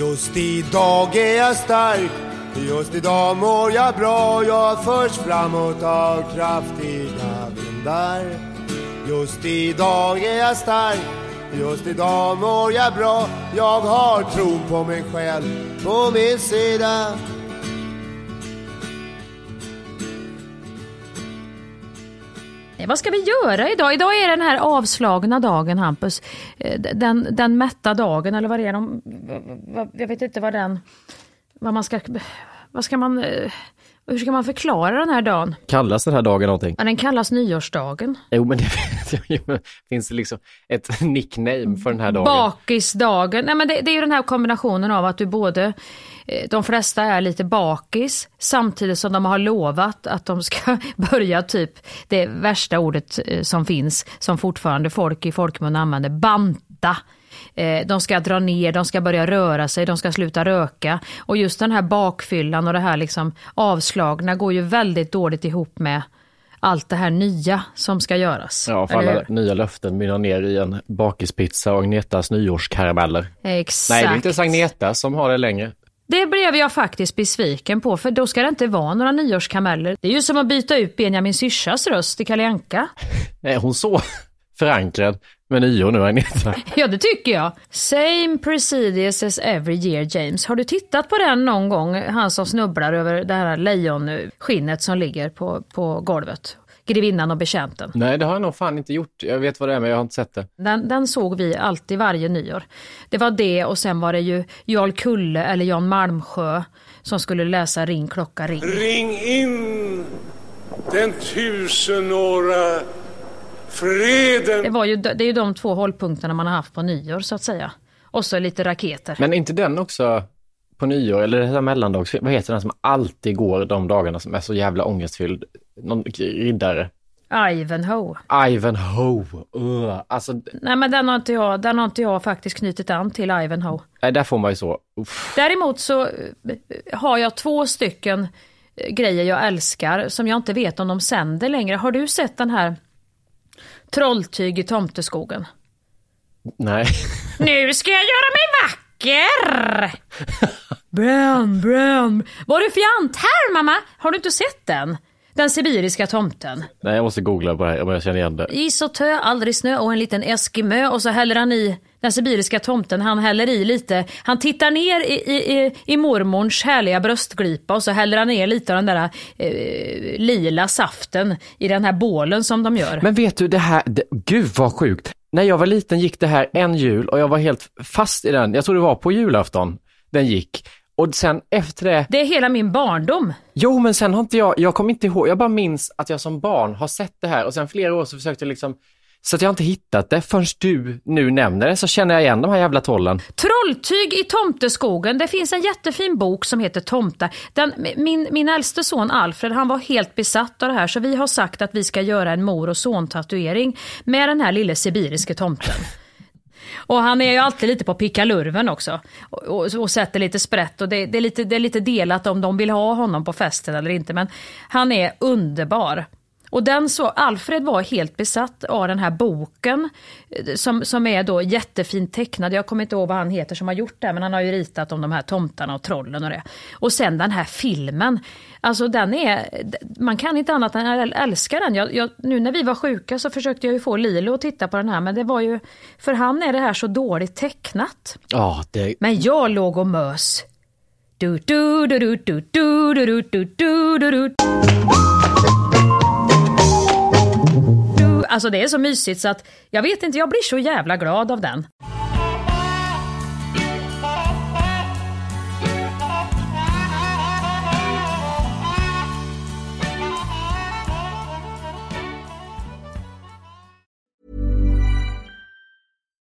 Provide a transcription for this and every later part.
Just idag är jag stark, just idag mår jag bra. Jag förs framåt av kraftiga vindar. Just idag är jag stark, just idag mår jag bra. Jag har tron på mig själv på min sida. Eh, vad ska vi göra idag? Idag är den här avslagna dagen Hampus. Eh, den, den mätta dagen eller vad det är. De, jag vet inte vad den... Vad man ska... Vad ska man... Eh, hur ska man förklara den här dagen? Kallas den här dagen någonting? Ja, den kallas nyårsdagen. Jo, men det finns det liksom ett nickname för den här dagen? Bakisdagen. Nej, men det, det är ju den här kombinationen av att du både eh, de flesta är lite bakis samtidigt som de har lovat att de ska börja typ det värsta ordet eh, som finns som fortfarande folk i folkmun använder, banta. Eh, De ska dra ner, de ska börja röra sig, de ska sluta röka. Och just den här bakfyllan och det här liksom avslagna går ju väldigt dåligt ihop med allt det här nya som ska göras. Ja, för alla nya löften mynnar ner i en bakispizza och Agnetas nyårskarameller. Exakt. Nej, det är inte ens Agneta som har det längre. Det blev jag faktiskt besviken på, för då ska det inte vara några nyårskameller. Det är ju som att byta ut Benjamin Syrsas röst i Kalle. Är hon så förankrad med nyår nu, Agneta? Ja, det tycker jag. Same procedures as every year, James. Har du tittat på den någon gång? Han som snubblar över det här lejonskinnet som ligger på, på golvet. Grevinnan och betjänten. Nej, det har jag nog fan inte gjort. Jag vet vad det är, men jag har inte sett det. Den, den såg vi alltid varje nyår. Det var det och sen var det ju Jarl Kulle eller Jan Malmsjö som skulle läsa Ring klocka ring. Ring in den tusenåra freden. Det, var ju, det är ju de två hållpunkterna man har haft på nyår så att säga. Och så lite raketer. Men inte den också på nyår, eller det här mellandags, vad heter den som alltid går de dagarna som är så jävla ångestfylld? Någon riddare? Ivanhoe. Ivanhoe. Uh, alltså, Nej men den har, inte jag, den har inte jag faktiskt knutit an till Ivanhoe. nej, där får man ju så, uff. Däremot så eh, har jag två stycken eh, grejer jag älskar som jag inte vet om de sänder längre. Har du sett den här Trolltyg i tomteskogen? Nej. Nu ska jag göra mig vacker! Vad är det för fjant här mamma? Har du inte sett den? Den sibiriska tomten. nej, jag måste googla på det här om jag känner igen det. Is och tö, aldrig snö och en liten eskimö och så häller han i den sibiriska tomten, han häller i lite, han tittar ner i, i, i, mormons härliga bröstglipa och så häller han ner lite av den där eh, lila saften i den här bålen som de gör. Men vet du, det här, det, gud vad sjukt. När jag var liten gick det här en jul och jag var helt fast i den. Jag tror det var på julafton den gick. Och sen efter det, Det är hela min barndom. jo men sen har inte jag, jag kommer inte ihåg, jag bara minns att jag som barn har sett det här och sen flera år så försökte jag liksom, så att jag har inte hittat det förrän du nu nämner det så känner jag igen de här jävla trollen. Trolltyg i tomteskogen. Det finns en jättefin bok som heter Tomta. Den, min, min äldste son Alfred han var helt besatt av det här så vi har sagt att vi ska göra en mor och son tatuering med den här lille sibiriske tomten. Och han är ju alltid lite på pickalurven också. Och, och, och sätter lite sprätt och det, det, är lite, det är lite delat om de vill ha honom på festen eller inte. Men han är underbar. Och den så, Alfred var helt besatt av den här boken eh, som, som är då jättefint tecknad. Jag kommer inte ihåg vad han heter som har gjort det, men han har ju ritat om de här tomtarna och trollen och det. Och sen den här filmen. Alltså den är, man kan inte annat än älska den. Jag, jag, nu när vi var sjuka så försökte jag ju få Lilo att titta på den här, men det var ju, för han är det här så dåligt tecknat. Ja, det, Men jag låg och mös. Du, du, du, du, du, du, du, du, du, du, du. Du, Alltså det är så mysigt så att jag vet inte, jag blir så jävla glad av den.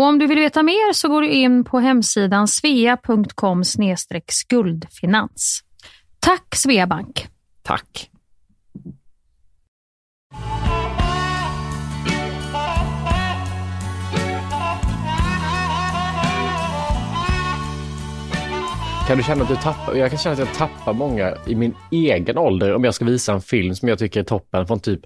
Och om du vill veta mer så går du in på hemsidan svea.com skuldfinans. Tack Sveabank! Tack! Kan du känna att du tappar, jag kan känna att jag tappar många i min egen ålder om jag ska visa en film som jag tycker är toppen från typ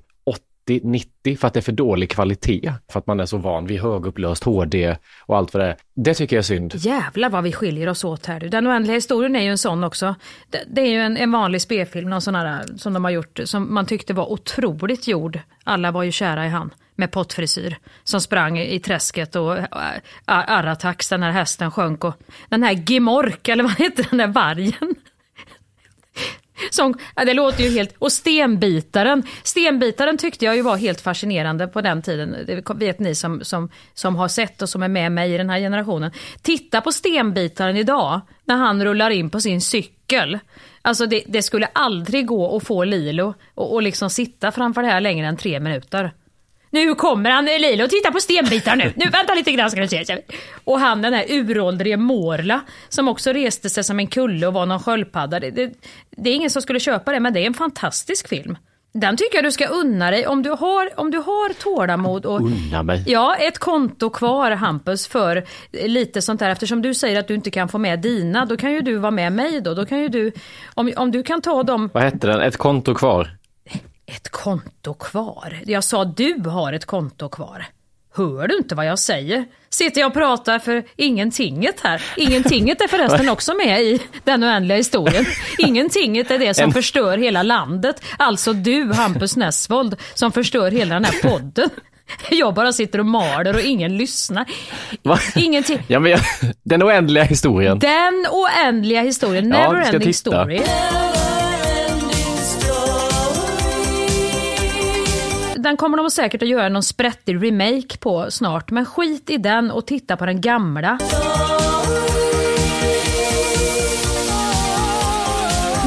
80-90 för att det är för dålig kvalitet. För att man är så van vid högupplöst HD och allt vad det är. Det tycker jag är synd. Jävlar vad vi skiljer oss åt här. Den oändliga historien är ju en sån också. Det, det är ju en, en vanlig spelfilm, någon sån här som de har gjort, som man tyckte var otroligt gjord. Alla var ju kära i han med pottfrisyr som sprang i träsket och äh, Aratax, den här hästen sjönk och den här Gimork, eller vad heter den där vargen? Som, ja, det låter ju helt... Och stenbitaren. Stenbitaren tyckte jag ju var helt fascinerande på den tiden. Det vet ni som, som, som har sett och som är med mig i den här generationen. Titta på stenbitaren idag när han rullar in på sin cykel. Alltså det, det skulle aldrig gå att få Lilo och, och liksom sitta framför det här längre än tre minuter. Nu kommer han Lilo, titta på stenbitar nu. Nu vänta lite grann ska du se. Och han den här uråldrige Morla som också reste sig som en kulle och var någon sköldpadda. Det, det, det, är ingen som skulle köpa det men det är en fantastisk film. Den tycker jag du ska unna dig om du har, om du har tålamod och unna mig. Ja, ett konto kvar Hampus för lite sånt där eftersom du säger att du inte kan få med dina då kan ju du vara med mig då. Då kan ju du, om, om du kan ta dem. Vad hette den? Ett konto kvar? Ett konto kvar? Jag sa du har ett konto kvar. Hör du inte vad jag säger? Sitter jag och pratar för ingentinget här. Ingentinget är förresten också med i den oändliga historien. Ingentinget är det som förstör hela landet. Alltså du, Hampus Nessvold, som förstör hela den här podden. Jag bara sitter och maler och ingen lyssnar. Va? Ingenting. Ja, men jag... Den oändliga historien. Den oändliga historien. Never ja, ending story. Den kommer de säkert att göra någon sprättig remake på snart, men skit i den och titta på den gamla.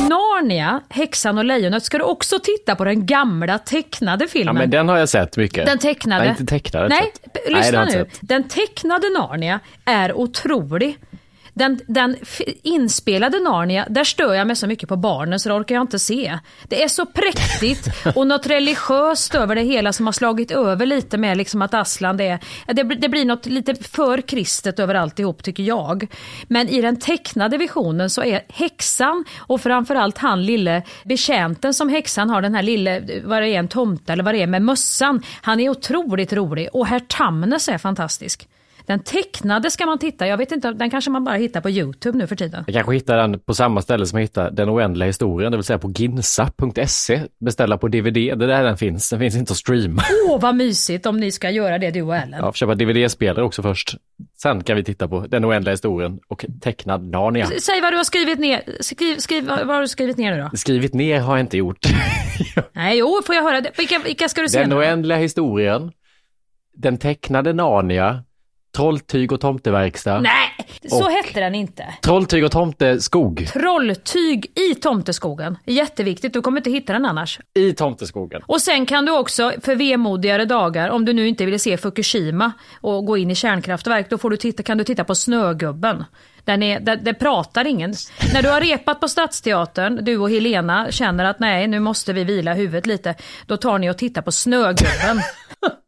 Narnia, Häxan och Lejonet, ska du också titta på den gamla tecknade filmen? Ja, men den har jag sett mycket. Den tecknade. Nej, inte tecknade. Nej, lyssna Nej, nu. Den tecknade Narnia är otrolig. Den, den inspelade Narnia, där stör jag mig så mycket på barnen så det orkar jag inte se. Det är så präktigt och något religiöst över det hela som har slagit över lite med liksom att Aslan det är, det, det blir något lite för kristet över alltihop tycker jag. Men i den tecknade visionen så är häxan och framförallt han lille betjänten som häxan har, den här lille, vad det är, en tomte eller vad det är med mössan. Han är otroligt rolig och herr Tamnes är fantastisk. Den tecknade ska man titta, jag vet inte, den kanske man bara hittar på Youtube nu för tiden. Jag kanske hittar den på samma ställe som jag hittar Den oändliga historien, det vill säga på ginsa.se. Beställa på DVD, det är där den finns. Den finns inte att streama. Åh vad mysigt om ni ska göra det du och Ellen. Får köpa DVD-spelare också först. Sen kan vi titta på Den oändliga historien och tecknad Narnia. Säg vad du har skrivit ner, skriv, skriv, vad har du skrivit ner nu då? Skrivit ner har jag inte gjort. Nej, jo, får jag höra? Vilka, vilka ska du se Den nu? oändliga historien, den tecknade Narnia, Trolltyg och tomteverkstad, Nej, så Och- hette den inte. Trolltyg och tomteskog Trolltyg i Tomteskogen. Jätteviktigt, du kommer inte hitta den annars. i tomteskogen. Och sen kan du också, för vemodigare dagar, om du nu inte vill se Fukushima och gå in i kärnkraftverk, då får du titta, kan du titta på Snögubben. Den är, det, det pratar ingen. När du har repat på Stadsteatern, du och Helena känner att nej, nu måste vi vila huvudet lite, då tar ni och tittar på Snögubben.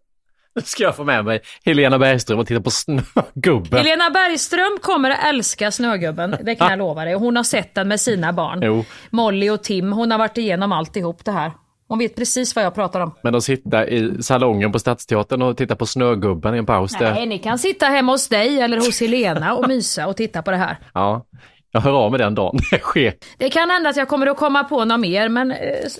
Nu ska jag få med mig Helena Bergström och titta på Snögubben. Helena Bergström kommer att älska Snögubben, det kan jag lova dig. Hon har sett den med sina barn. Jo. Molly och Tim, hon har varit igenom alltihop det här. Hon vet precis vad jag pratar om. Men de sitter i salongen på Stadsteatern och tittar på Snögubben i en paus. Nej, Där. ni kan sitta hemma hos dig eller hos Helena och mysa och titta på det här. Ja, jag hör av mig den dagen det sker. Det kan hända att jag kommer att komma på något mer, men eh,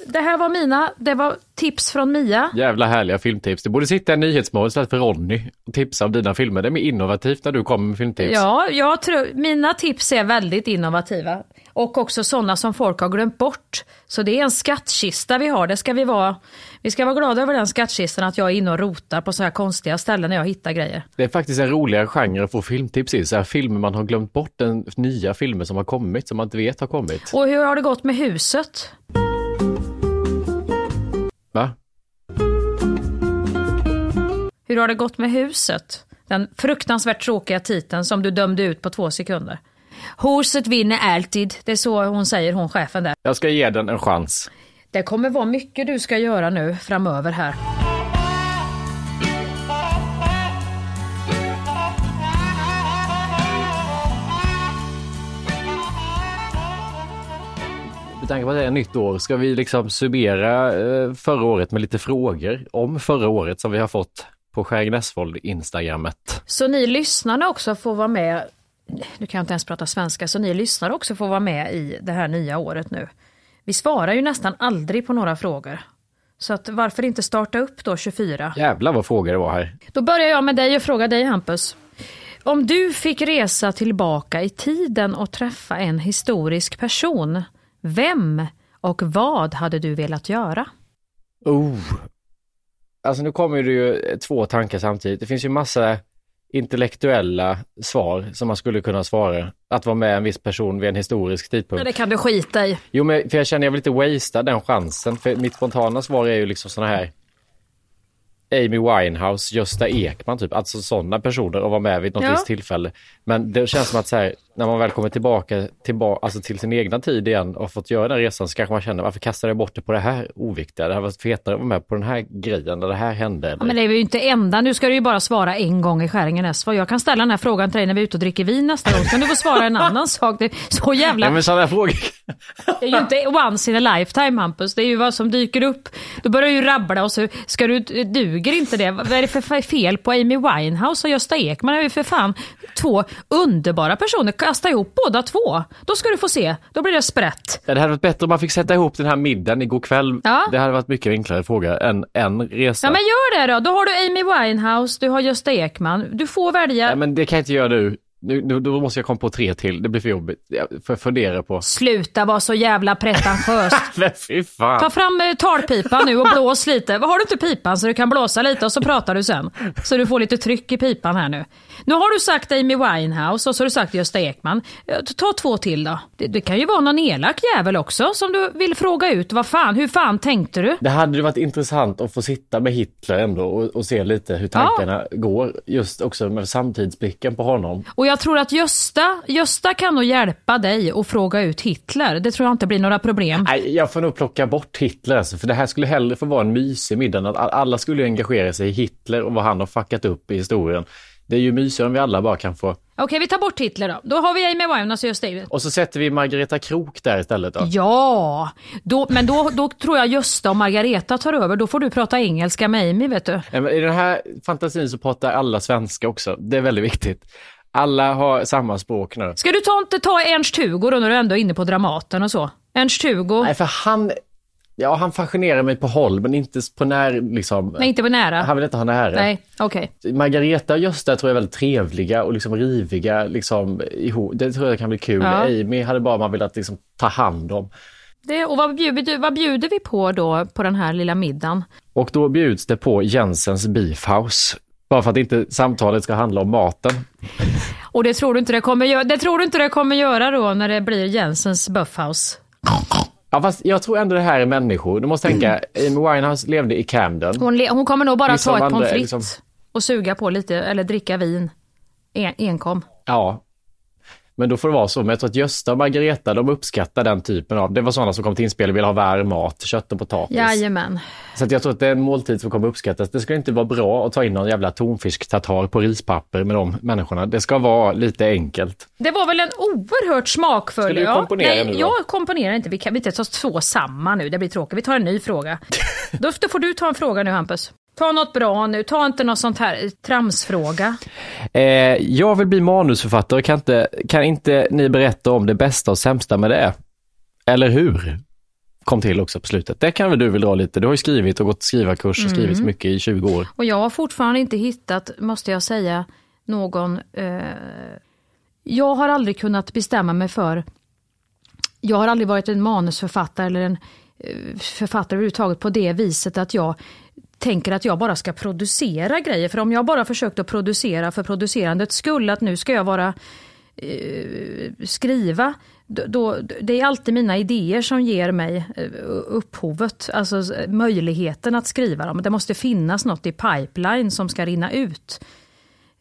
det här var mina, det var tips från Mia. Jävla härliga filmtips. Du borde sitta i Nyhetsmorgon istället för Ronny och tipsa om dina filmer. Det är mer innovativt när du kommer med filmtips. Ja, jag tror, mina tips är väldigt innovativa. Och också sådana som folk har glömt bort. Så det är en skattkista vi har. Det ska vi vara. Vi ska vara glada över den skattkistan, att jag är inne och rotar på så här konstiga ställen när jag hittar grejer. Det är faktiskt en roligare genre att få filmtips i. Så här filmer man har glömt bort, den nya filmer som har kommit, som man inte vet har kommit. Och hur har det gått med huset? Va? Hur har det gått med huset? Den fruktansvärt tråkiga titeln som du dömde ut på två sekunder. Huset vinner alltid. Det är så hon säger, hon chefen där. Jag ska ge den en chans. Det kommer vara mycket du ska göra nu framöver här. Med tanke på att det är nytt år, ska vi liksom summera eh, förra året med lite frågor om förra året som vi har fått på Skäring Näsvold Instagrammet. Så ni lyssnarna också får vara med, nu kan jag inte ens prata svenska, så ni lyssnare också får vara med i det här nya året nu. Vi svarar ju nästan aldrig på några frågor. Så att varför inte starta upp då 24? Jävlar vad frågor det var här. Då börjar jag med dig och fråga dig Hampus. Om du fick resa tillbaka i tiden och träffa en historisk person, vem och vad hade du velat göra? Oh. Alltså nu kommer det ju två tankar samtidigt. Det finns ju massa intellektuella svar som man skulle kunna svara. Att vara med en viss person vid en historisk tidpunkt. Det kan du skita i. Jo, men för jag känner jag vill inte wastea den chansen. För mitt spontana svar är ju liksom sådana här Amy Winehouse, Gösta Ekman typ, alltså sådana personer och vara med vid något Ja. visst tillfälle. Men det känns som att så här, när man väl kommer tillbaka, tillbaka alltså till sin egna tid igen och fått göra den resan så kanske man känner varför kastade jag bort det på det här oviktiga? Det hade varit fetare att vara med på den här grejen när det här hände. Eller? Ja, men det är ju inte enda, nu ska du ju bara svara en gång i Skäringen Esvo. Jag kan ställa den här frågan till dig när vi är ute och dricker vin nästa gång. Så kan du få svara en annan sak. Det är så jävla... Ja, men sådana frågor. Det är ju inte once in a lifetime Hampus. Det är ju vad som dyker upp. Då börjar du rabbla och så ska du, duger inte det. Vad är det för fel på Amy Winehouse och Gösta Ekman? Det är ju för fan två underbara personer. Kasta ihop båda två. Då ska du få se. Då blir det sprätt. Ja, det hade varit bättre om man fick sätta ihop den här middagen igår kväll. Ja. Det hade varit mycket enklare fråga än en resa. Ja men gör det då. Då har du Amy Winehouse, du har Gösta Ekman. Du får välja. Ja, men det kan jag inte göra nu. Nu, nu. Då måste jag komma på tre till. Det blir för jobbigt. Jag fundera på. Sluta vara så jävla pretentiös. Ta fram eh, talpipan nu och blås lite. Har du inte pipan så du kan blåsa lite och så pratar du sen. Så du får lite tryck i pipan här nu. Nu har du sagt Amy Winehouse och så har du sagt Gösta Ekman. Eh, Ta två till då. Det, det kan ju vara någon elak jävel också som du vill fråga ut. Vad fan, hur fan tänkte du? Det hade ju varit intressant att få sitta med Hitler ändå och, och se lite hur tankarna går. Just också med samtidsblicken på honom. Och jag tror att Gösta, Gösta kan nog hjälpa dig att fråga ut Hitler. Det tror jag inte blir några problem. Nej, jag får nog plocka bort Hitler alltså, för det här skulle hellre få vara en mysig middag. Alla skulle ju engagera sig i Hitler och vad han har fuckat upp i historien. Det är ju mysigare om vi alla bara kan få... Okej, vi tar bort Hitler då. Då har vi Amy Winehouse och Gösta. Och så sätter vi Margareta Krok där istället då. Ja, då, men då, då tror jag Gösta och Margareta tar över. Då får du prata engelska med Amy, vet du. I den här fantasin så pratar alla svenska också. Det är väldigt viktigt. Alla har samma språk nu. Ska du ta, inte ta Ernst-Hugo då när du ändå är inne på Dramaten och så? Ernst-Hugo? Nej, för han... Ja, han fascinerar mig på håll, men inte på när liksom... Nej, inte på nära. Han vill inte ha nära. Nej, okej. Margareta och Gösta tror jag är väldigt trevliga och liksom riviga liksom ihop. Det tror jag kan bli kul. Ja. Amy hade bara man velat liksom ta hand om. Det, och vad bjuder, vad bjuder vi på då på den här lilla middagen? Och då bjuds det på Jensens Beef House. Bara för att inte samtalet ska handla om maten. Och det tror du inte det kommer det tror du inte det kommer göra då när det blir Jensens Buffhouse? Ja, fast jag tror ändå det här är människor. Du måste tänka, Amy Winehouse levde i Camden. Hon, le, hon kommer nog bara ta ett pommes frites liksom- och suga på lite, eller dricka vin. En, enkom. Ja. Men då får det vara så. Men jag tror att Gösta och Margareta, de uppskattar den typen av... Det var sådana som kom till inspel och ville ha varm mat, kött och potatis. Jajamän. Så att jag tror att det är en måltid som kommer uppskattas. Det ska inte vara bra att ta in någon jävla tonfisk-tartar på rispapper med de människorna. Det ska vara lite enkelt. Det var väl en oerhört smakfull... Ska du ja, komponera nej, nu då? Jag komponerar inte. Vi kan vi inte ta två samma nu. Det blir tråkigt. Vi tar en ny fråga. då, då får du ta en fråga nu Hampus. Ta något bra nu. Ta inte något sånt här tramsfråga. Eh, jag vill bli manusförfattare. Kan inte, kan inte ni berätta om det bästa och sämsta med det? Eller hur? Kom till också på slutet. Det kan väl du väl dra lite? Du har ju skrivit och gått skrivarkurs och skrivit mycket i 20 år. Och jag har fortfarande inte hittat, måste jag säga, någon... Eh, jag har aldrig kunnat bestämma mig för... Jag har aldrig varit en manusförfattare eller en eh, författare överhuvudtaget på det viset att jag tänker att jag bara ska producera grejer. För om jag bara försökt att producera för producerandets skull, att nu ska jag vara eh, skriva, då, då, det är alltid mina idéer som ger mig eh, upphovet, alltså möjligheten att skriva dem. Det måste finnas något i pipeline som ska rinna ut.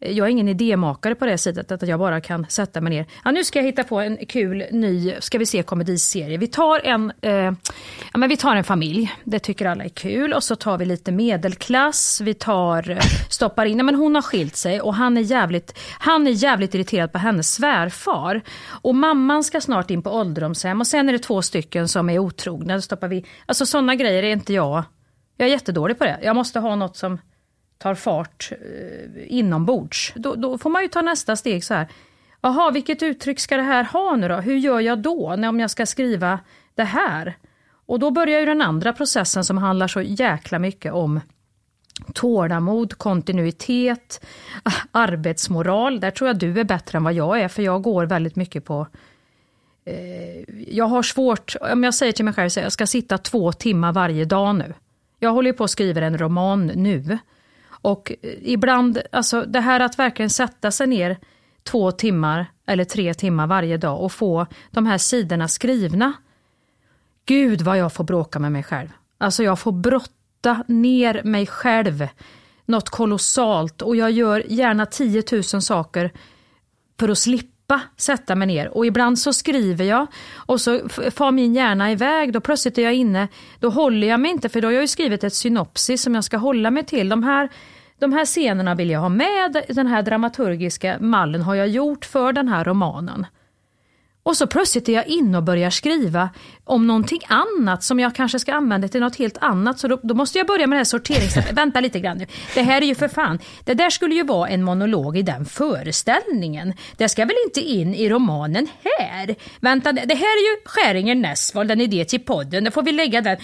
Jag är ingen idémakare på det sättet att jag bara kan sätta mig ner. Ja, nu ska jag hitta på en kul ny, ska vi se, komediserie. Vi tar en, eh, ja, men vi tar en familj, det tycker alla är kul. Och så tar vi lite medelklass, vi tar, eh, stoppar in, ja, men hon har skilt sig och han är, jävligt, han är jävligt irriterad på hennes svärfar. Och mamman ska snart in på ålderdomshem och sen är det två stycken som är otrogna. Då stoppar vi, alltså sådana grejer är inte jag, jag är jättedålig på det. Jag måste ha något som tar fart eh, inombords. Då, då får man ju ta nästa steg så här. Jaha, vilket uttryck ska det här ha nu då? Hur gör jag då när om jag ska skriva det här? Och då börjar ju den andra processen som handlar så jäkla mycket om tålamod, kontinuitet, arbetsmoral. Där tror jag du är bättre än vad jag är, för jag går väldigt mycket på eh, jag har svårt, om jag säger till mig själv att jag ska sitta två timmar varje dag nu. Jag håller på att skriva en roman nu. Och ibland, alltså det här att verkligen sätta sig ner två timmar eller tre timmar varje dag och få de här sidorna skrivna. Gud vad jag får bråka med mig själv. Alltså jag får brotta ner mig själv något kolossalt och jag gör gärna 10 000 saker för att slippa sätta mig ner. Och ibland så skriver jag och så far min hjärna iväg. Då plötsligt är jag inne, då håller jag mig inte för då har jag ju skrivit ett synopsis som jag ska hålla mig till. De här, de här scenerna vill jag ha med, den här dramaturgiska mallen har jag gjort för den här romanen. Och så plötsligt är jag inne och börjar skriva om någonting annat som jag kanske ska använda till något helt annat. Så då, då måste jag börja med det här sorteringssteget. Vänta lite grann nu. Det här är ju för fan, det där skulle ju vara en monolog i den föreställningen. Det ska väl inte in i romanen här? Vänta, det här är ju Skäringen Näsvold, en idé till podden. Då får vi lägga den,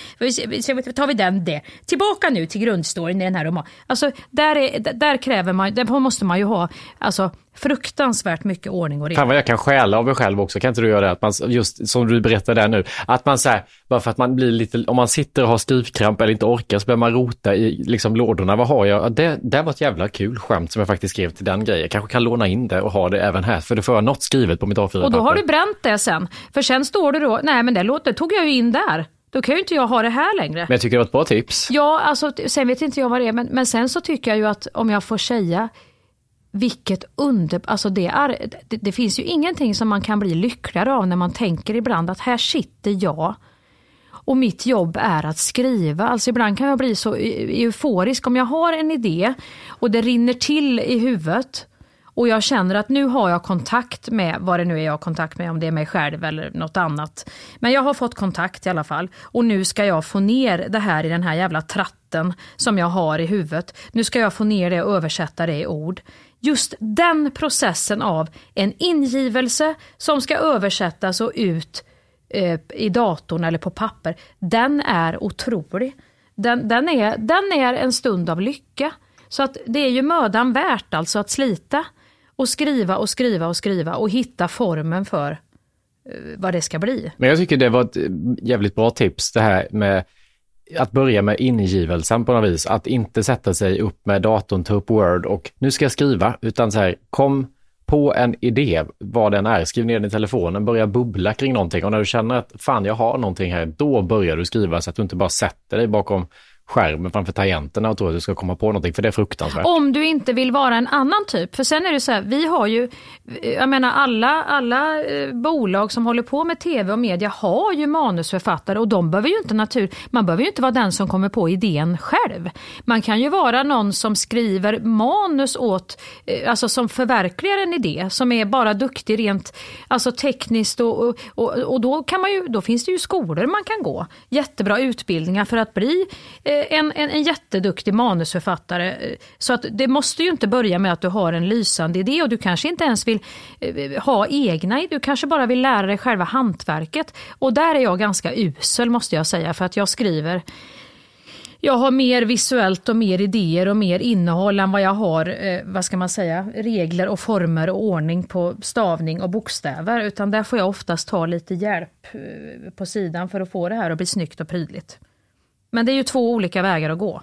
tar vi den det. Tillbaka nu till grundstoryn i den här romanen. Alltså, där, är, där kräver man, där måste man ju ha alltså, fruktansvärt mycket ordning och reda. Fan vad jag kan stjäla av mig själv också, kan inte du göra det? Att man, just som du berättade där nu, att man så här, bara för att man blir lite, om man sitter och har skrivkramp eller inte orkar så börjar man rota i liksom lådorna. Vad har jag? Det, det var ett jävla kul skämt som jag faktiskt skrev till den grejen. Jag kanske kan låna in det och ha det även här, för det får jag något skrivet på mitt A4-papper. Och då har du bränt det sen. För sen står det då, nej men det, låt, det tog jag ju in där. Då kan ju inte jag ha det här längre. Men jag tycker det var ett bra tips. Ja, alltså sen vet inte jag vad det är, men, men sen så tycker jag ju att om jag får säga vilket under... Alltså det, är, det, det, finns ju ingenting som man kan bli lyckligare av när man tänker ibland att här sitter jag och mitt jobb är att skriva. Alltså ibland kan jag bli så euforisk om jag har en idé och det rinner till i huvudet och jag känner att nu har jag kontakt med vad det nu är jag har kontakt med, om det är mig själv eller något annat. Men jag har fått kontakt i alla fall och nu ska jag få ner det här i den här jävla tratten som jag har i huvudet. Nu ska jag få ner det och översätta det i ord. Just den processen av en ingivelse som ska översättas och ut eh, i datorn eller på papper, den är otrolig. Den, den, är, den är en stund av lycka. Så att det är ju mödan värt alltså att slita och skriva och skriva och skriva och hitta formen för eh, vad det ska bli. Men jag tycker det var ett eh, jävligt bra tips det här med att börja med ingivelsen på något vis. Att inte sätta sig upp med datorn, ta upp Word och nu ska jag skriva, utan så här, kom på en idé, vad den är, skriv ner den i telefonen, börja bubbla kring någonting och när du känner att fan jag har någonting här, då börjar du skriva så att du inte bara sätter dig bakom skärmen framför tangenterna och tror att du ska komma på någonting, för det är fruktansvärt. Om du inte vill vara en annan typ, för sen är det så här, vi har ju, jag menar alla, alla eh, bolag som håller på med tv och media har ju manusförfattare och de behöver ju inte natur, man behöver ju inte vara den som kommer på idén själv. Man kan ju vara någon som skriver manus åt, eh, alltså som förverkligar en idé, som är bara duktig rent alltså tekniskt och, och, och, och då, kan man ju, då finns det ju skolor man kan gå, jättebra utbildningar för att bli eh, Eh, en, en, en jätteduktig manusförfattare. Eh, så att det måste ju inte börja med att du har en lysande idé och du kanske inte ens vill eh, ha egna idéer. Du kanske bara vill lära dig själva hantverket. Och där är jag ganska usel måste jag säga för att jag skriver jag har mer visuellt och mer idéer och mer innehåll än vad jag har, eh, vad ska man säga, regler och former och ordning på stavning och bokstäver. Utan där får jag oftast ta lite hjälp på sidan för att få det här att bli snyggt och prydligt. Men det är ju två olika vägar att gå.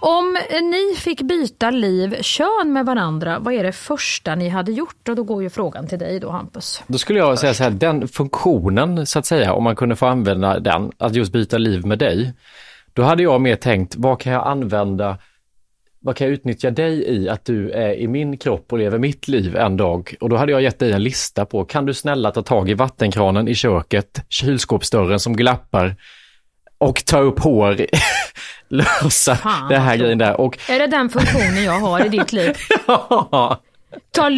Om ni fick byta liv, kön med varandra, vad är det första ni hade gjort? Och då går ju frågan till dig då Hampus. Då skulle jag säga så här, den funktionen så att säga, om man kunde få använda den, att just byta liv med dig. Då hade jag mer tänkt, vad kan jag använda, vad kan jag utnyttja dig i att du är i min kropp och lever mitt liv en dag? Och då hade jag gett dig en lista på, kan du snälla ta tag i vattenkranen i köket, kylskåpsdörren som glappar och ta upp hår, lösa Fan, det här grejen där. Och Är det den funktionen jag har i ditt liv? ja, Ta,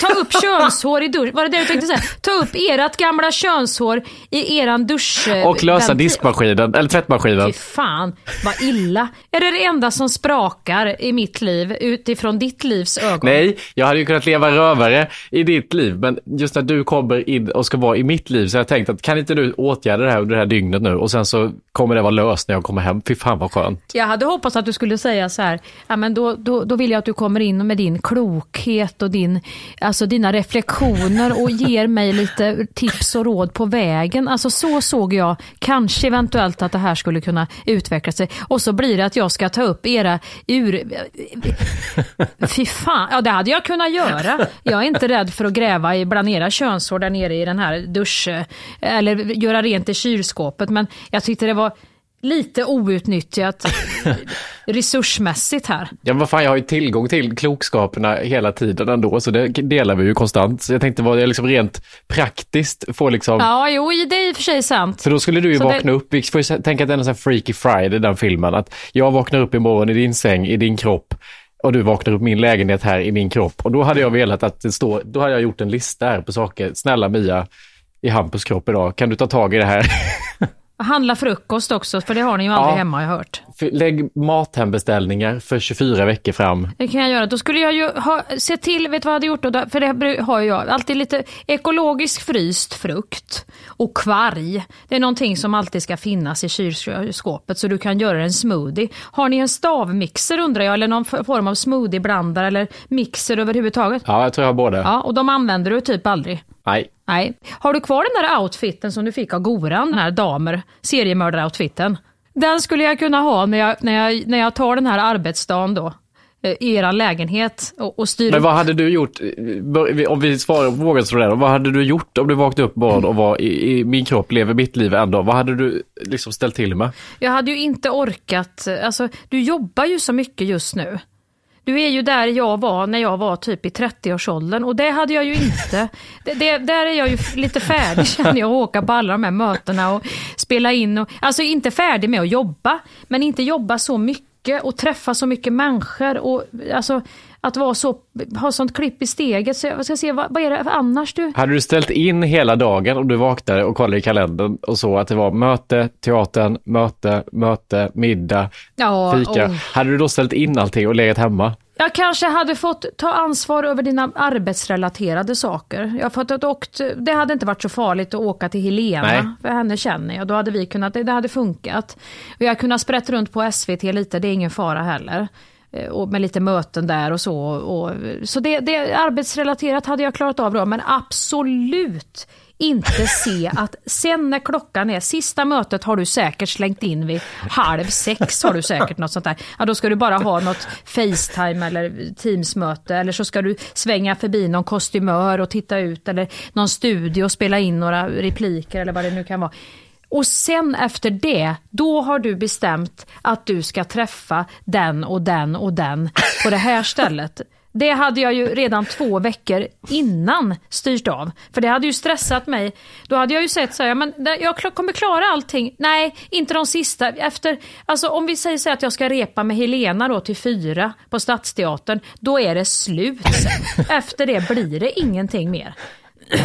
ta upp könshår i dusch. Var det det du tänkte säga? Ta upp ert gamla könshår i eran dusch... och lösa diskmaskinen, eller tvättmaskinen. Fy fan, vad illa. Är det det enda som sprakar i mitt liv utifrån ditt livs ögon? Nej, jag hade ju kunnat leva rövare i ditt liv, men just när du kommer in och ska vara i mitt liv så har jag tänkt att kan inte du åtgärda det här under det här dygnet nu och sen så kommer det vara löst när jag kommer hem. Fy fan vad skönt. Jag hade hoppats att du skulle säga så här, ja men då, då, då vill jag att du kommer in med din klokhet och din, alltså dina reflektioner och ger mig lite tips och råd på vägen. Alltså så såg jag kanske eventuellt att det här skulle kunna utveckla sig. Och så blir det att jag ska ta upp era ur... Fy fan, ja det hade jag kunnat göra. Jag är inte rädd för att gräva i bland era könshår där nere i den här dusch... Eller göra rent i kylskåpet. Men jag tyckte det var lite outnyttjat resursmässigt här. Ja, vad fan, jag har ju tillgång till klokskaperna hela tiden ändå, så det delar vi ju konstant. Så jag tänkte vad det liksom rent praktiskt får liksom Ja, jo, det är i och för sig sant. För då skulle du ju Så vakna det- upp, vi får ju tänka att det är en sån här Freaky Friday, den filmen, att jag vaknar upp imorgon i din säng, i din kropp, och du vaknar upp min lägenhet här i min kropp. Och då hade jag velat att det står, då hade jag gjort en lista här på saker, snälla Mia, i Hampus kropp idag, kan du ta tag i det här? Handla frukost också, för det har ni ju aldrig Ja. hemma har jag hört. Lägg mathembeställningar för 24 veckor fram. Det kan jag göra. Då skulle jag ju ha, se till, vet du vad jag hade gjort då? För det har ju jag alltid lite ekologisk fryst frukt och kvarg. Det är någonting som alltid ska finnas i kylskåpet så du kan göra en smoothie. Har ni en stavmixer undrar jag, eller någon form av smoothieblandare eller mixer överhuvudtaget? Ja, jag tror jag har båda. Ja, och de använder du typ aldrig. Nej. Nej. Har du kvar den där outfiten som du fick av Goran, den här damer, seriemördar-outfiten? Den skulle jag kunna ha när jag, när jag, när jag tar den här arbetsdagen då, eh, i er lägenhet och, och styr Men upp. vad hade du gjort, eh, om vi svarar, svara där, vad hade du gjort om du vaknade upp imorgon och var i, i min kropp, lever mitt liv dag? Vad hade du liksom ställt till med? Jag hade ju inte orkat, alltså du jobbar ju så mycket just nu. Du är ju där jag var när jag var typ i 30-årsåldern och det hade jag ju inte. Det, det, där är jag ju lite färdig känner jag att åka på alla de här mötena och spela in. Och, alltså inte färdig med att jobba, men inte jobba så mycket och träffa så mycket människor. Och, alltså, att vara så, ha sånt klipp i steget. Så jag ska se, vad, vad är det annars du? Hade du ställt in hela dagen om du vaknade och kollade i kalendern och så att det var möte, teatern, möte, möte, middag, Ja, fika. oh. Hade du då ställt in allting och legat hemma? Jag kanske hade fått ta ansvar över dina arbetsrelaterade saker. Jag fått att åkt, det hade inte varit så farligt att åka till Helena, Nej. för henne känner jag. Då hade vi kunnat, det, hade funkat. Och jag kunnat sprätta runt på SVT lite, det är ingen fara heller. Eh, och med lite möten där och så. Och, så det, det arbetsrelaterat hade jag klarat av då, men absolut inte se att sen när klockan är, sista mötet har du säkert slängt in vid halv sex har du säkert något sånt där. Ja då ska du bara ha något Facetime eller Teamsmöte eller så ska du svänga förbi någon kostymör och titta ut eller någon studio och spela in några repliker eller vad det nu kan vara. Och sen efter det, då har du bestämt att du ska träffa den och den och den på det här stället. Det hade jag ju redan två veckor innan styrt av. För det hade ju stressat mig. Då hade jag ju sett så här, men jag kommer klara allting. Nej, inte de sista. Efter, alltså om vi säger så att jag ska repa med Helena då till fyra på Stadsteatern, då är det slut. Efter det blir det ingenting mer.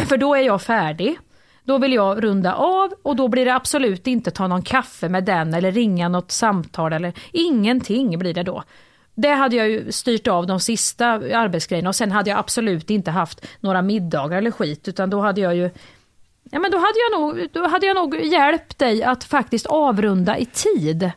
För då är jag färdig. Då vill jag runda av och då blir det absolut inte ta någon kaffe med den eller ringa något samtal eller ingenting blir det då. Det hade jag ju styrt av de sista arbetsgrejerna och sen hade jag absolut inte haft några middagar eller skit utan då hade jag ju Ja men då hade jag nog, då hade jag nog hjälpt dig att faktiskt avrunda i tid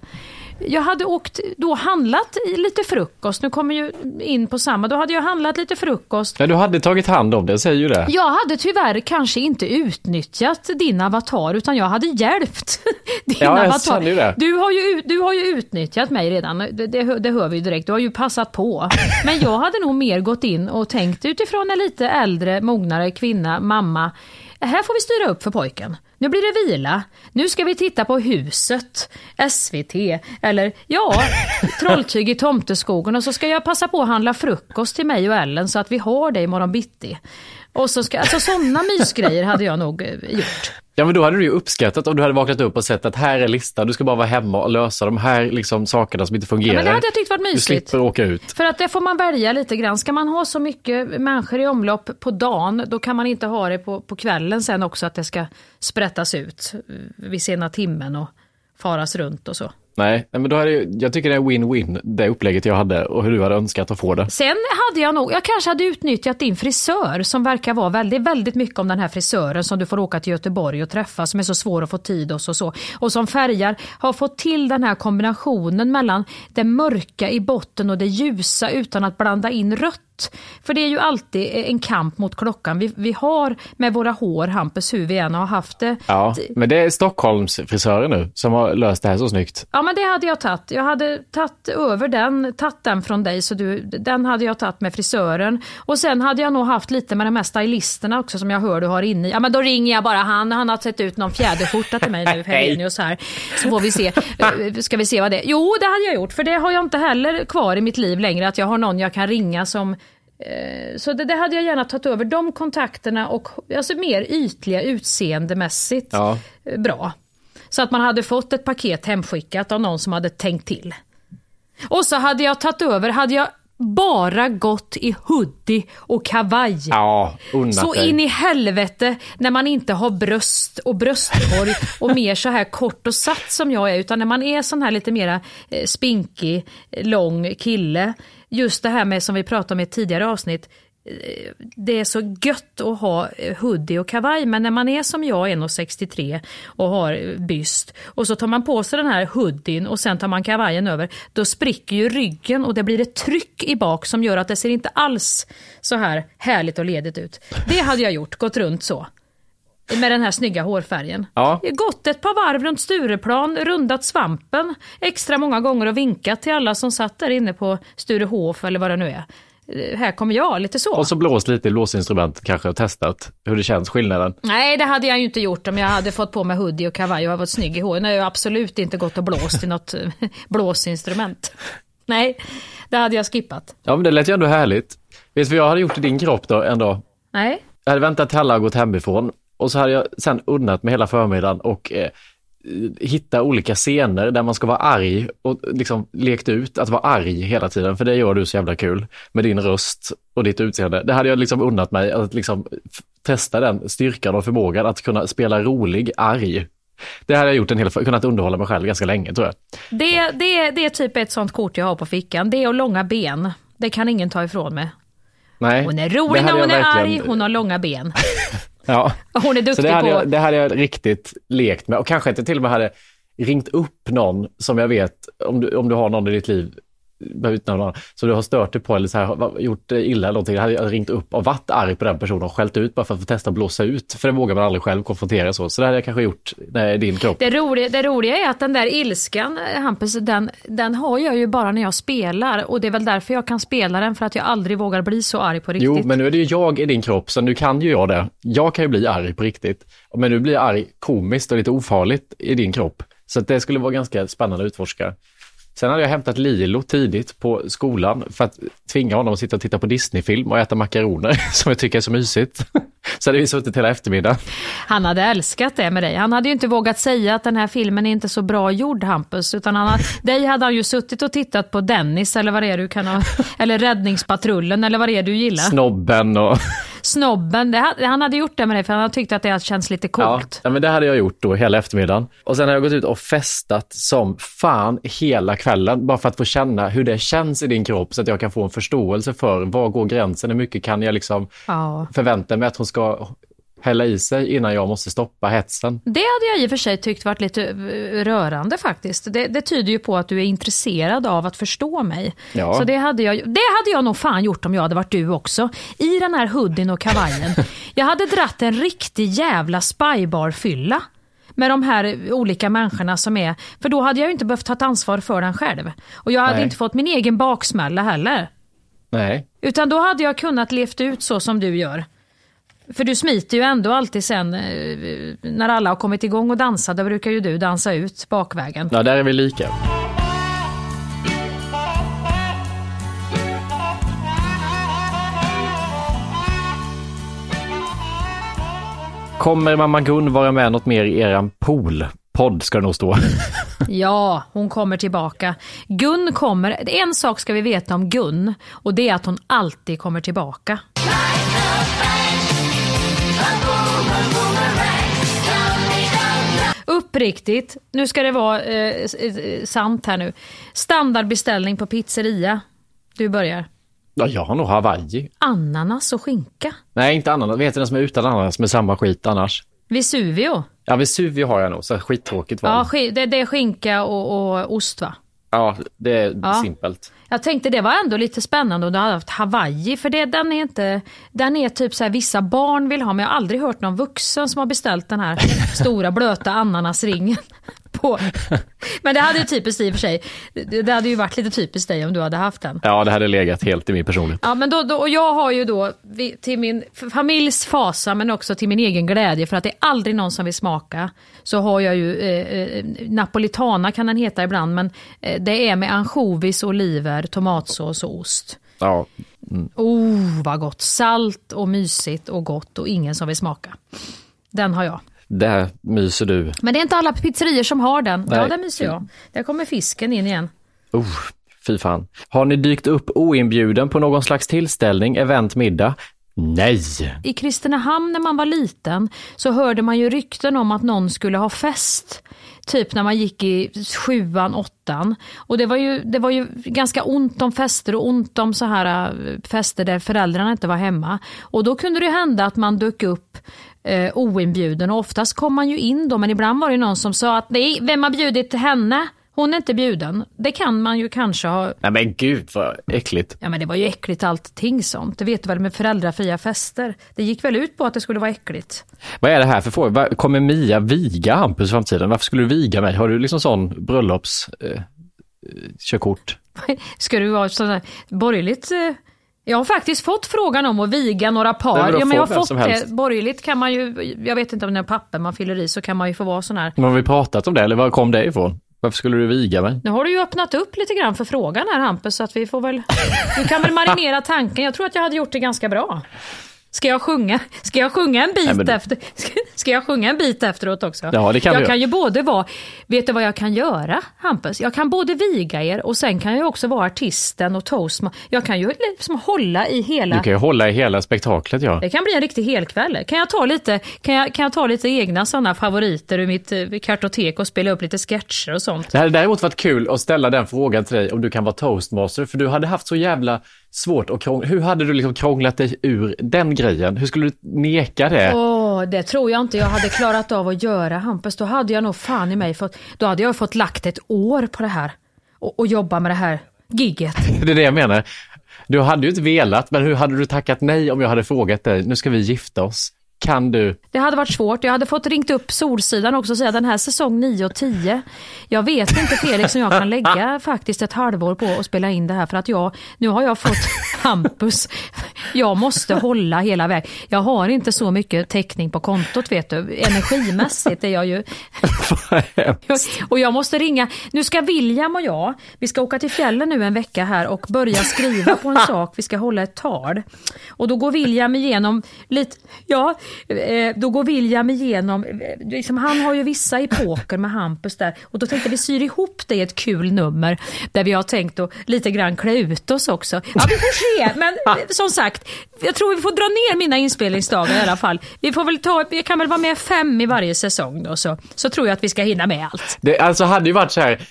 jag hade åkt, då handlat lite frukost, nu kommer ju in på samma, då hade jag handlat lite frukost. Ja, du hade tagit hand om det, säger ju det. Jag hade tyvärr kanske inte utnyttjat din avatar, utan jag hade hjälpt din ja, avatar. Jag det. Du, har ju, du har ju utnyttjat mig redan, det, det, det hör vi ju direkt, du har ju passat på. Men jag hade nog mer gått in och tänkt utifrån en lite äldre, mognare kvinna, mamma, här får vi styra upp för pojken. Nu blir det vila. Nu ska vi titta på huset, SVT eller ja, Trolltyg i Tomteskogen och så ska jag passa på att handla frukost till mig och Ellen så att vi har det imorgon bitti. Och så ska, alltså sådana mysgrejer hade jag nog eh, gjort. Ja men då hade du ju uppskattat om du hade vaknat upp och sett att här är listan, du ska bara vara hemma och lösa de här liksom sakerna som inte fungerar. Ja, men det hade jag tyckt varit mysigt. Du slipper åka ut. För att det får man välja lite grann. Ska man ha så mycket människor i omlopp på dagen, då kan man inte ha det på, på kvällen sen också att det ska sprättas ut vid sena timmen och faras runt och så. Nej, men då hade jag, jag tycker det är win-win, det upplägget jag hade och hur du hade önskat att få det. Sen hade jag nog, jag kanske hade utnyttjat din frisör som verkar vara väldigt, väldigt mycket om den här frisören som du får åka till Göteborg och träffa som är så svår att få tid hos och så. Och som färgar, har fått till den här kombinationen mellan det mörka i botten och det ljusa utan att blanda in rött för det är ju alltid en kamp mot klockan. Vi, vi har med våra hår, Hampus, hur vi än har haft det. Ja, men det är Stockholmsfrisörer nu som har löst det här så snyggt. Ja, men det hade jag tagit. Jag hade tagit över den, tagit den från dig, så du, den hade jag tagit med frisören. Och sen hade jag nog haft lite med de här stylisterna också som jag hör du har inne. Ja, men då ringer jag bara han. Han har sett ut någon fjäderskjorta till mig nu, Helenius här. Så får vi se. Eh, ska vi se vad det är. Jo, det hade jag gjort, för det har jag inte heller kvar i mitt liv längre, att jag har någon jag kan ringa som Eh, så det, det, hade jag gärna tagit över. De kontakterna och alltså mer ytliga utseendemässigt ja. Eh, bra. Så att man hade fått ett paket hemskickat av någon som hade tänkt till. Och så hade jag tagit över, hade jag bara gått i hoodie och kavaj. Ja, så in i helvete när man inte har bröst och bröstkorg och mer så här kort och satt som jag är utan när man är sån här lite mera eh, spinkig, lång kille just det här med som vi pratade om i ett tidigare avsnitt, det är så gött att ha eh, hoodie och kavaj men när man är som jag 1,63 och har byst och så tar man på sig den här hoodien och sen tar man kavajen över då spricker ju ryggen och det blir ett tryck i bak som gör att det ser inte alls så här härligt och ledigt ut. Det hade jag gjort, gått runt så. Med den här snygga hårfärgen. Ja. Gått ett par varv runt Stureplan, rundat svampen extra många gånger och vinkat till alla som satt där inne på Sturehof eller vad det nu är. Eh, här kommer jag, lite så. Och så blåst lite i blåsinstrument kanske och testat hur det känns, skillnaden. Nej, det hade jag ju inte gjort om jag hade fått på mig hoodie och kavaj och varit snygg i håret. Jag har absolut inte gått och blåst i något blåsinstrument. Nej, det hade jag skippat. Ja, men det lät ju ändå härligt. Vet du vad jag hade gjort i din kropp då, ändå? Nej. Jag hade väntat till alla har gått hemifrån och så hade jag sen unnat mig hela förmiddagen och eh, hitta olika scener där man ska vara arg och liksom lekt ut att vara arg hela tiden, för det gör du så jävla kul med din röst och ditt utseende. Det hade jag liksom unnat mig att liksom testa den styrkan och förmågan att kunna spela rolig, arg. Det hade jag gjort en hel, kunnat underhålla mig själv ganska länge tror jag. Det, det, det är typ ett sånt kort jag har på fickan. Det och långa ben. Det kan ingen ta ifrån mig. Nej, hon är rolig när hon är verkligen... arg, hon har långa ben. Ja. Hon är duktig så det hade, på... jag, det hade jag riktigt lekt med och kanske inte till och med hade ringt upp någon som jag vet, om du, om du har någon i ditt liv behöver inte någon, så du har stört dig på eller så här, gjort illa eller någonting, hade jag ringt upp och varit arg på den personen och skällt ut bara för att få testa att blåsa ut. För det vågar man aldrig själv konfrontera så. Så det hade jag kanske gjort när i din kropp. Det roliga, det roliga är att den där ilskan, eh, Hampus, den, den har jag ju bara när jag spelar. Och det är väl därför jag kan spela den, för att jag aldrig vågar bli så arg på riktigt. Jo, men nu är det ju jag i din kropp, så nu kan ju jag det. Jag kan ju bli arg på riktigt. Men nu blir jag arg komiskt och lite ofarligt i din kropp. Så det skulle vara ganska spännande att utforska. Sen hade jag hämtat Lilo tidigt på skolan för att tvinga honom att sitta och titta på Disney-film och äta makaroner som jag tycker är så mysigt. Så hade vi suttit hela eftermiddagen. Han hade älskat det med dig. Han hade ju inte vågat säga att den här filmen är inte så bra gjord Hampus, utan han, dig hade han ju suttit och tittat på Dennis eller vad det är du kan ha, eller Räddningspatrullen eller vad det är du gillar. Snobben och... Snobben, det, han hade gjort det med dig för han hade tyckt att det känns lite coolt. Ja, men det hade jag gjort då hela eftermiddagen. Och sen har jag gått ut och festat som fan hela kvällen, bara för att få känna hur det känns i din kropp så att jag kan få en förståelse för var går gränsen, hur mycket kan jag liksom Ja. förvänta mig att hon ska hälla i sig innan jag måste stoppa hetsen. Det hade jag i och för sig tyckt varit lite eh, rörande faktiskt. Det, det tyder ju på att du är intresserad av att förstå mig. Ja. Så det hade, jag, det hade jag nog fan gjort om jag hade varit du också. I den här hoodien och kavajen. jag hade dratt en riktig jävla spybar-fylla. Med de här olika människorna som är, för då hade jag ju inte behövt ta ett ansvar för den själv. Och jag hade Nej. inte fått min egen baksmälla heller. Nej. Utan då hade jag kunnat levt ut så som du gör. För du smiter ju ändå alltid sen eh, när alla har kommit igång och dansat, då brukar ju du dansa ut bakvägen. Ja, där är vi lika. Kommer mamma Gun vara med något mer i eran pool? Podd ska det nog stå. Ja, hon kommer tillbaka. Gun kommer, en sak ska vi veta om Gun och det är att hon alltid kommer tillbaka. Uppriktigt, nu ska det vara eh, eh, sant här nu. Standardbeställning på pizzeria. Du börjar. Ja, jag har nog Hawaii. Ananas och skinka. Nej, inte ananas. Vet du den som är utan ananas med samma skit annars? Vesuvio. Ja, Vesuvio har jag nog, så skittråkigt val. Ja, det, det är skinka och, och ost va? Det är Ja. simpelt. Jag tänkte det var ändå lite spännande om du hade haft Hawaii, för det, den är inte, den är typ så här vissa barn vill ha, men jag har aldrig hört någon vuxen som har beställt den här stora blöta ananasringen. På. Men det hade ju typiskt i och för sig, det, hade ju varit lite typiskt dig om du hade haft den. Ja, det hade legat helt i min personlighet. Ja, men då, då, och jag har ju då till min familjs fasa men också till min egen glädje för att det är aldrig någon som vill smaka. Så har jag ju eh, eh, napolitana kan den heta ibland men eh, det är med ansjovis, oliver, tomatsås och ost. Ja, Oh vad gott! Salt och mysigt och gott och ingen som vill smaka. Den har jag. Där myser du. Men det är inte alla pizzerior som har den. Ja, Nej. där myser jag. Där kommer fisken in igen. Uh, fy fan. Har ni dykt upp oinbjuden på någon slags tillställning, event, middag? Nej! I Kristinehamn när man var liten så hörde man ju rykten om att någon skulle ha fest. Typ när man gick i sjuan, åttan. Och det var ju, det var ju ganska ont om fester och ont om så här eh, fester där föräldrarna inte var hemma. Och då kunde det hända att man dök upp eh, oinbjuden och oftast kom man ju in då men ibland var det någon som sa att nej, vem har bjudit henne? Hon är inte bjuden. Det kan man ju kanske ha Nej men gud vad äckligt. Ja men det var ju äckligt allting sånt. Det vet du väl med föräldrafria fester. Det gick väl ut på att det skulle vara äckligt. Vad är det här för fråga? Kommer Mia viga Hampus i framtiden? Varför skulle du viga mig? Har du liksom sån bröllops... Eh, eh, körkort? Ska du vara sådär borgerligt? eh, Jag har faktiskt fått frågan om att viga några par. Ja, men jag har fått helst. det. Borgerligt kan man ju, jag vet inte om det är papper man fyller i så kan man ju få vara sån här. Men har vi pratat om det eller var kom det ifrån? Varför skulle du viga mig? Nu har du ju öppnat upp lite grann för frågan här Hampus så att vi får väl, du kan väl marinera tanken. Jag tror att jag hade gjort det ganska bra. Ska jag sjunga, ska jag sjunga en bit Nej, men- efter, ska, ska jag sjunga en bit efteråt också? Ja, det kan jag du kan ju både vara, vet du vad jag kan göra Hampus? Jag kan både viga er och sen kan jag också vara artisten och toastma. Jag kan ju liksom hålla i hela, Du kan ju hålla i hela spektaklet ja. det kan bli en riktig helkväll. Kan jag ta lite, kan jag, kan jag ta lite egna sådana favoriter ur mitt eh, kartotek och spela upp lite sketcher och sånt? Det hade däremot varit kul att ställa den frågan till dig om du kan vara toastmaster, för du hade haft så jävla svårt att krångla. Hur hade du liksom krånglat dig ur den grejen? Hur skulle du neka det? Det tror jag inte jag hade klarat av att göra Hampus. Då hade jag nog fan i mig fått, då hade jag fått lagt ett år på det här. Och, och jobba med det här gigget. Det är det jag menar. Du hade ju inte velat, men hur hade du tackat nej om jag hade frågat dig, nu ska vi gifta oss. Kan du? Det hade varit svårt. Jag hade fått ringt upp Solsidan också och säga den här säsong 9 och 10. Jag vet inte Felix om jag kan lägga faktiskt ett halvår på att spela in det här för att jag, nu har jag fått Hampus. Jag måste hålla hela vägen. Jag har inte så mycket täckning på kontot vet du. Energimässigt är jag ju... och jag måste ringa. Nu ska William och jag, vi ska åka till fjällen nu en vecka här och börja skriva på en sak. Vi ska hålla ett tal. Och då går William igenom lite, ja, då går William igenom, eh, liksom, han har ju vissa epoker med Hampus där. Och då tänkte vi syr ihop det i ett kul nummer där vi har tänkt att lite grann klä ut oss också. Ja, vi får se. Men eh, som sagt, jag tror vi får dra ner mina inspelningsdagar i alla fall. Vi får väl ta, jag kan väl vara med fem i varje säsong då, så, så tror jag att vi ska hinna med allt. Det alltså hade ju varit så här,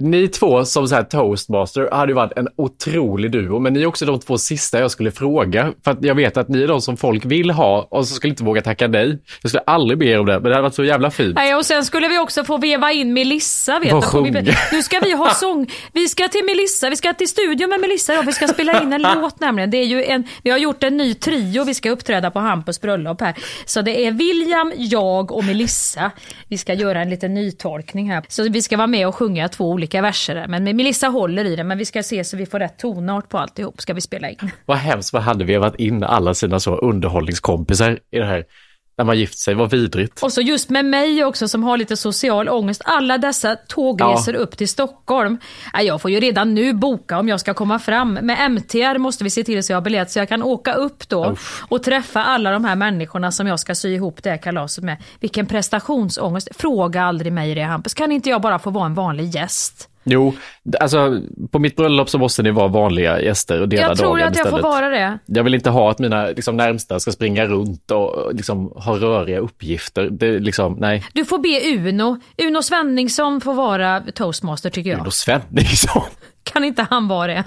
ni två som så här toastmaster hade ju varit en otrolig duo, men ni är också de två sista jag skulle fråga. För att jag vet att ni är de som folk vill ha och så skulle inte våga tacka nej. Jag skulle aldrig be er om det, men det hade varit så jävla fint. Nej, och sen skulle vi också få veva in Melissa. Vet du. sjunga. Nu ska vi ha sång. Vi ska till Melissa, vi ska till studion med Melissa idag. Vi ska spela in en låt nämligen. Det är ju en, vi har gjort en ny trio, vi ska uppträda på Hampus bröllop här. Så det är William, jag och Melissa. Vi ska göra en liten nytolkning här. Så vi ska vara med och sjunga två olika verser där. Men Melissa håller i det, men vi ska se så vi får rätt tonart på alltihop. Ska vi spela in. Vad hemskt, vad hade vi varit in alla sina så underhållningskompisar i det här, när man gift sig, vad vidrigt. Och så just med mig också som har lite social ångest. Alla dessa tågresor upp till Stockholm. Jag får ju redan nu boka om jag ska komma fram. Med MTR måste vi se till så jag har biljett så jag kan åka upp då och träffa alla de här människorna som jag ska sy ihop det här kalaset med. Vilken prestationsångest. Fråga aldrig mig det Hampus. Kan inte jag bara få vara en vanlig gäst? Jo, alltså på mitt bröllop så måste ni vara vanliga gäster och dela Jag tror dagen att jag istället. får vara det. Jag vill inte ha att mina liksom, närmsta ska springa runt och liksom, ha röriga uppgifter. Det liksom, nej. Du får be Uno. Uno Svenningsson får vara toastmaster tycker jag. Uno Svenningsson. Kan inte han vara det?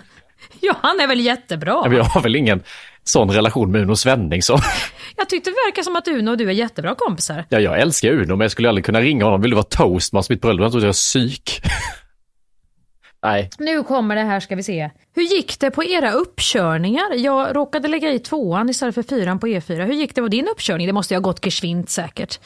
Ja, han är väl jättebra. Men Jag har väl ingen sån relation med Uno Svenningsson. Jag tyckte det verkar som att Uno och du är jättebra kompisar. Ja, jag älskar Uno, men jag skulle aldrig kunna ringa honom. Vill du vara toastmaster mitt bröllop? Jag trodde jag var psyk. nej. Nu kommer det här ska vi se. Hur gick det på era uppkörningar? Jag råkade lägga i tvåan istället för fyran på E4. Hur gick det på din uppkörning? Det måste ju ha gått geschwint säkert.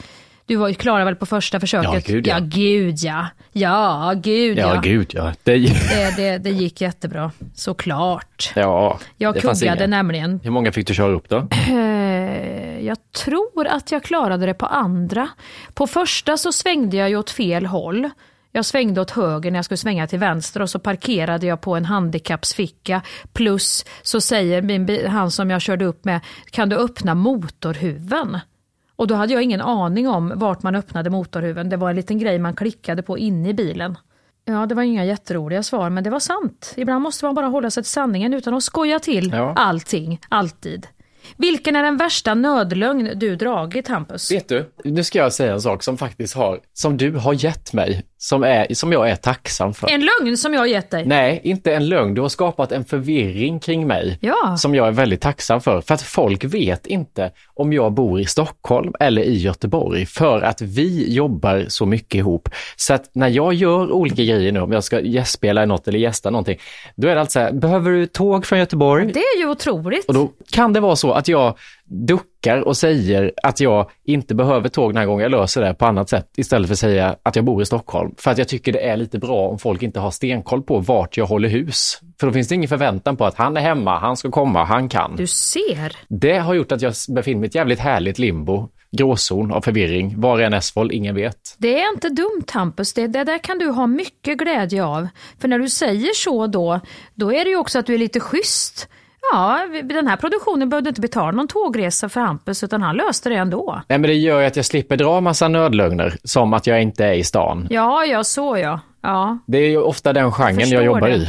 Du var ju klara väl på första försöket? Ja, gud, ja. ja. gud ja. Ja, gud Ja, ja. gud ja. Det, Det, det, det gick jättebra. Såklart. ja, Jag det kuggade nämligen. Hur många fick du köra upp då? Eh, Jag tror att jag klarade det på andra. På första så svängde jag ju åt fel håll. Jag svängde åt höger när jag skulle svänga till vänster och så parkerade jag på en handikappsficka. Plus så säger min, han som jag körde upp med, kan du öppna motorhuven? Och då hade jag ingen aning om vart man öppnade motorhuven. Det var en liten grej man klickade på inne i bilen. Ja, det var inga jätteroliga svar, men det var sant. Ibland måste man bara hålla sig till sanningen utan att skoja till Ja. allting, alltid. Vilken är den värsta nödlögn du dragit, Hampus? Vet du, nu ska jag säga en sak som faktiskt har, som du har gett mig, som, är, som jag är tacksam för. En lögn som jag gett dig? Nej, inte en lögn. Du har skapat en förvirring kring mig Ja. som jag är väldigt tacksam för. För att folk vet inte om jag bor i Stockholm eller i Göteborg för att vi jobbar så mycket ihop. Så att när jag gör olika grejer nu, om jag ska gästspela något eller gästa någonting, då är det alltså så här, behöver du tåg från Göteborg? Det är ju otroligt. Och då kan det vara så att jag duckar och säger att jag inte behöver tåg den här gången, jag löser det på annat sätt istället för att säga att jag bor i Stockholm. För att jag tycker det är lite bra om folk inte har stenkoll på vart jag håller hus. För då finns det ingen förväntan på att han är hemma, han ska komma, han kan. Du ser. Det har gjort att jag befinner mig i ett jävligt härligt limbo, gråzon av förvirring. Var är en S-fold? Ingen vet. Det är inte dumt Hampus, det, det där kan du ha mycket glädje av. För när du säger så då, då är det ju också att du är lite schysst. Ja, den här produktionen behövde inte betala någon tågresa för Hampus utan han löste det ändå. Nej, men det gör ju att jag slipper dra massa nödlögner, som att jag inte är i stan. Ja, ja, så ja. Ja, Det är ju ofta den genren förstår jag jobbar det. i.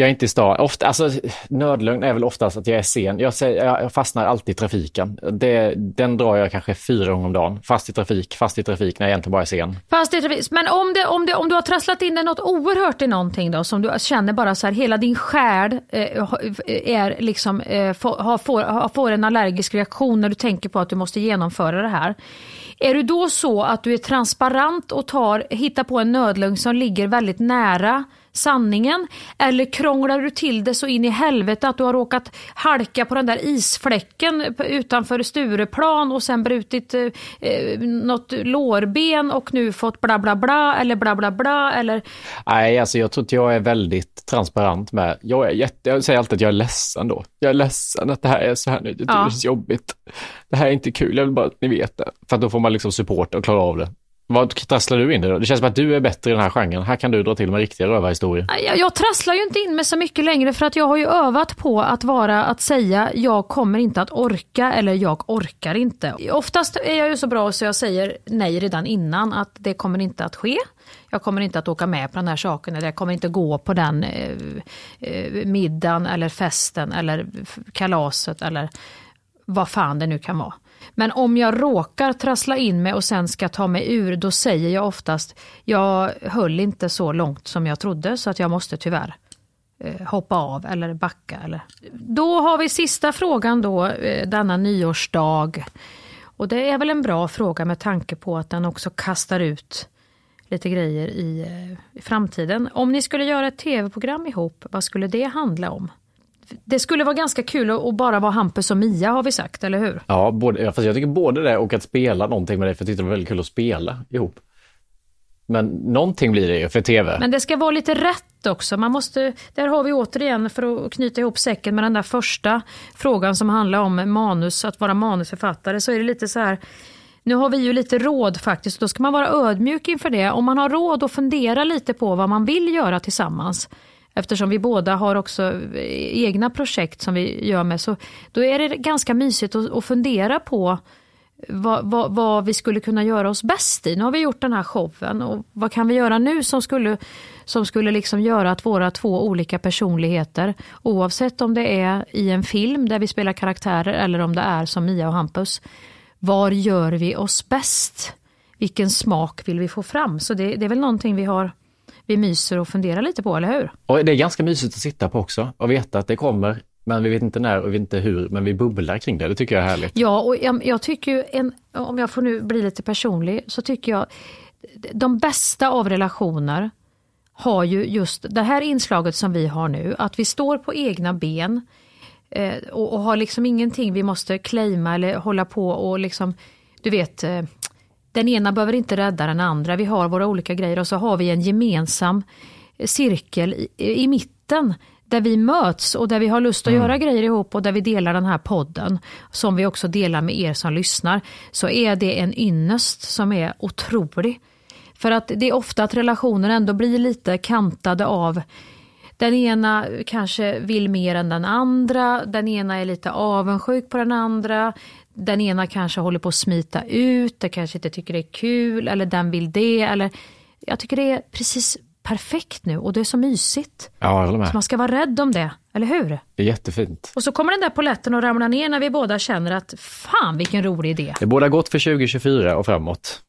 Jag är inte i stan. Ofta, alltså, nödlögn är väl oftast att jag är sen. Jag, säger, jag fastnar alltid i trafiken. Det, den drar jag kanske fyra gånger om dagen. Fast i trafik, fast i trafik när jag egentligen bara är sen. Fast i trafik- Men om, det, om, det, om du har trasslat in dig något oerhört i någonting då, som du känner bara så här, hela din själ eh, eh är liksom, eh, får, har, får, har, får en allergisk reaktion när du tänker på att du måste genomföra det här. Är du då så att du är transparent och tar, hittar på en nödlögn som ligger väldigt nära sanningen? Eller krånglar du till det så in i helvete att du har råkat halka på den där isfläcken utanför Stureplan och sen brutit eh, eh, något lårben och nu fått bla bla bla eller bla bla bla eller? Nej, alltså jag tror att jag är väldigt transparent med, jag, är jätte, jag säger alltid att jag är ledsen då. Jag är ledsen att det här är så här nu, det är så jobbigt. Det här är inte kul, jag vill bara att ni vet det. För då får man liksom support och klara av det. Vad trasslar du in det då? Det känns som att du är bättre i den här genren. Här kan du dra till med riktiga rövarhistorier. Jag, jag trasslar ju inte in mig så mycket längre för att jag har ju övat på att vara, att säga jag kommer inte att orka eller jag orkar inte. Oftast är jag ju så bra så jag säger nej redan innan att det kommer inte att ske. Jag kommer inte att åka med på den här saken eller jag kommer inte gå på den eh, eh, middagen eller festen eller kalaset eller vad fan det nu kan vara. Men om jag råkar trassla in mig och sen ska ta mig ur, då säger jag oftast, jag höll inte så långt som jag trodde så att jag måste tyvärr eh, hoppa av eller backa. Eller. Då har vi sista frågan då, eh, denna nyårsdag. Och det är väl en bra fråga med tanke på att den också kastar ut lite grejer i, eh, i framtiden. Om ni skulle göra ett tv-program ihop, vad skulle det handla om? Det skulle vara ganska kul att bara vara Hampus och Mia har vi sagt, eller hur? Ja, både, fast jag tycker både det och att spela någonting med dig, för jag tyckte det var väldigt kul att spela ihop. Men någonting blir det ju för tv. Men det ska vara lite rätt också. Man måste, där har vi återigen, för att knyta ihop säcken med den där första frågan som handlar om manus, att vara manusförfattare, så är det lite så här nu har vi ju lite råd faktiskt, då ska man vara ödmjuk inför det. Om man har råd att fundera lite på vad man vill göra tillsammans, eftersom vi båda har också egna projekt som vi gör med, så då är det ganska mysigt att, att fundera på vad, vad, vad, vi skulle kunna göra oss bäst i. Nu har vi gjort den här showen och vad kan vi göra nu som skulle, som skulle liksom göra att våra två olika personligheter, oavsett om det är i en film där vi spelar karaktärer eller om det är som Mia och Hampus, var gör vi oss bäst? Vilken smak vill vi få fram? Så det, det är väl någonting vi har vi myser och funderar lite på, eller hur? Och det är ganska mysigt att sitta på också och veta att det kommer, men vi vet inte när och vi vet inte hur, men vi bubblar kring det. Det tycker jag är härligt. Ja, och jag, jag tycker ju, en, om jag får nu bli lite personlig, så tycker jag de bästa av relationer har ju just det här inslaget som vi har nu, att vi står på egna ben eh, och, och, har liksom ingenting vi måste claima eller hålla på och liksom, du vet, eh, den ena behöver inte rädda den andra. Vi har våra olika grejer och så har vi en gemensam cirkel i, i mitten där vi möts och där vi har lust att mm. göra grejer ihop och där vi delar den här podden, som vi också delar med er som lyssnar, så är det en ynnest som är otrolig. För att det är ofta att relationer ändå blir lite kantade av den ena kanske vill mer än den andra, den ena är lite avundsjuk på den andra, den ena kanske håller på att smita ut, den kanske inte tycker det är kul eller den vill det. Eller, jag tycker det är precis perfekt nu och det är så mysigt. Ja, jag med. Så man ska vara rädd om det, eller hur? Det är jättefint. Och så kommer den där poletten att ramla ner när vi båda känner att fan vilken rolig idé. Det båda gott för 2024 och framåt.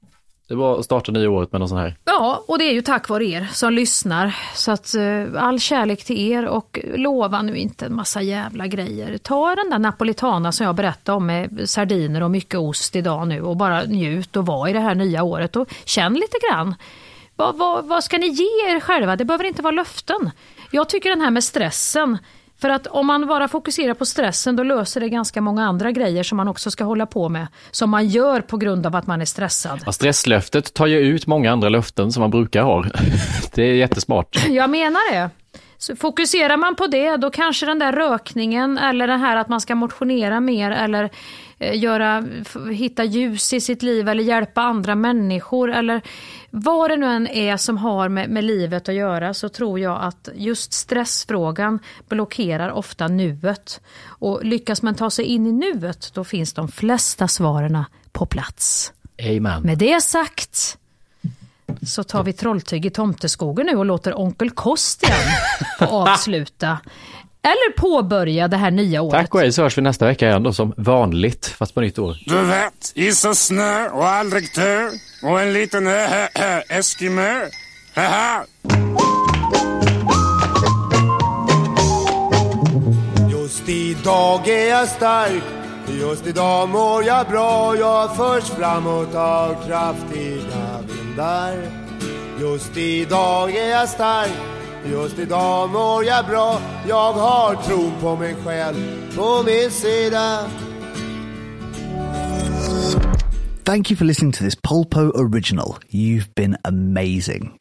Det var att starta nya året med någon sån här. Ja, och det är ju tack vare er som lyssnar. Så att eh, all kärlek till er och lova nu inte en massa jävla grejer. Ta den där napolitana som jag berättade om med sardiner och mycket ost idag nu och bara njut och var i det här nya året och känn lite grann. Vad, vad, vad ska ni ge er själva? Det behöver inte vara löften. Jag tycker den här med stressen, för att om man bara fokuserar på stressen då löser det ganska många andra grejer som man också ska hålla på med. Som man gör på grund av att man är stressad. Ja, stresslöftet tar ju ut många andra löften som man brukar ha. Det är jättesmart. Jag menar det. Så fokuserar man på det, då kanske den där rökningen eller det här att man ska motionera mer eller eh, göra, hitta ljus i sitt liv eller hjälpa andra människor eller vad det nu än är som har med, med livet att göra så tror jag att just stressfrågan blockerar ofta nuet. Och lyckas man ta sig in i nuet, då finns de flesta svaren på plats. Amen. Med det sagt så tar vi trolltyg i tomteskogen nu och låter onkel Kostian få avsluta. Eller påbörja det här nya året. Tack och hej så hörs vi nästa vecka igen då som vanligt, fast på nytt år. Du vet, is och snö och aldrig tö och en liten äh, äh, Eskimö. Haha. Just idag är jag stark Just idag mår jag bra Jag förs framåt av kraftiga Just idag är jag stark Just idag mår jag bra, jag har på mig själv på min sida. Thank you for listening to this Polpo original. You've been amazing.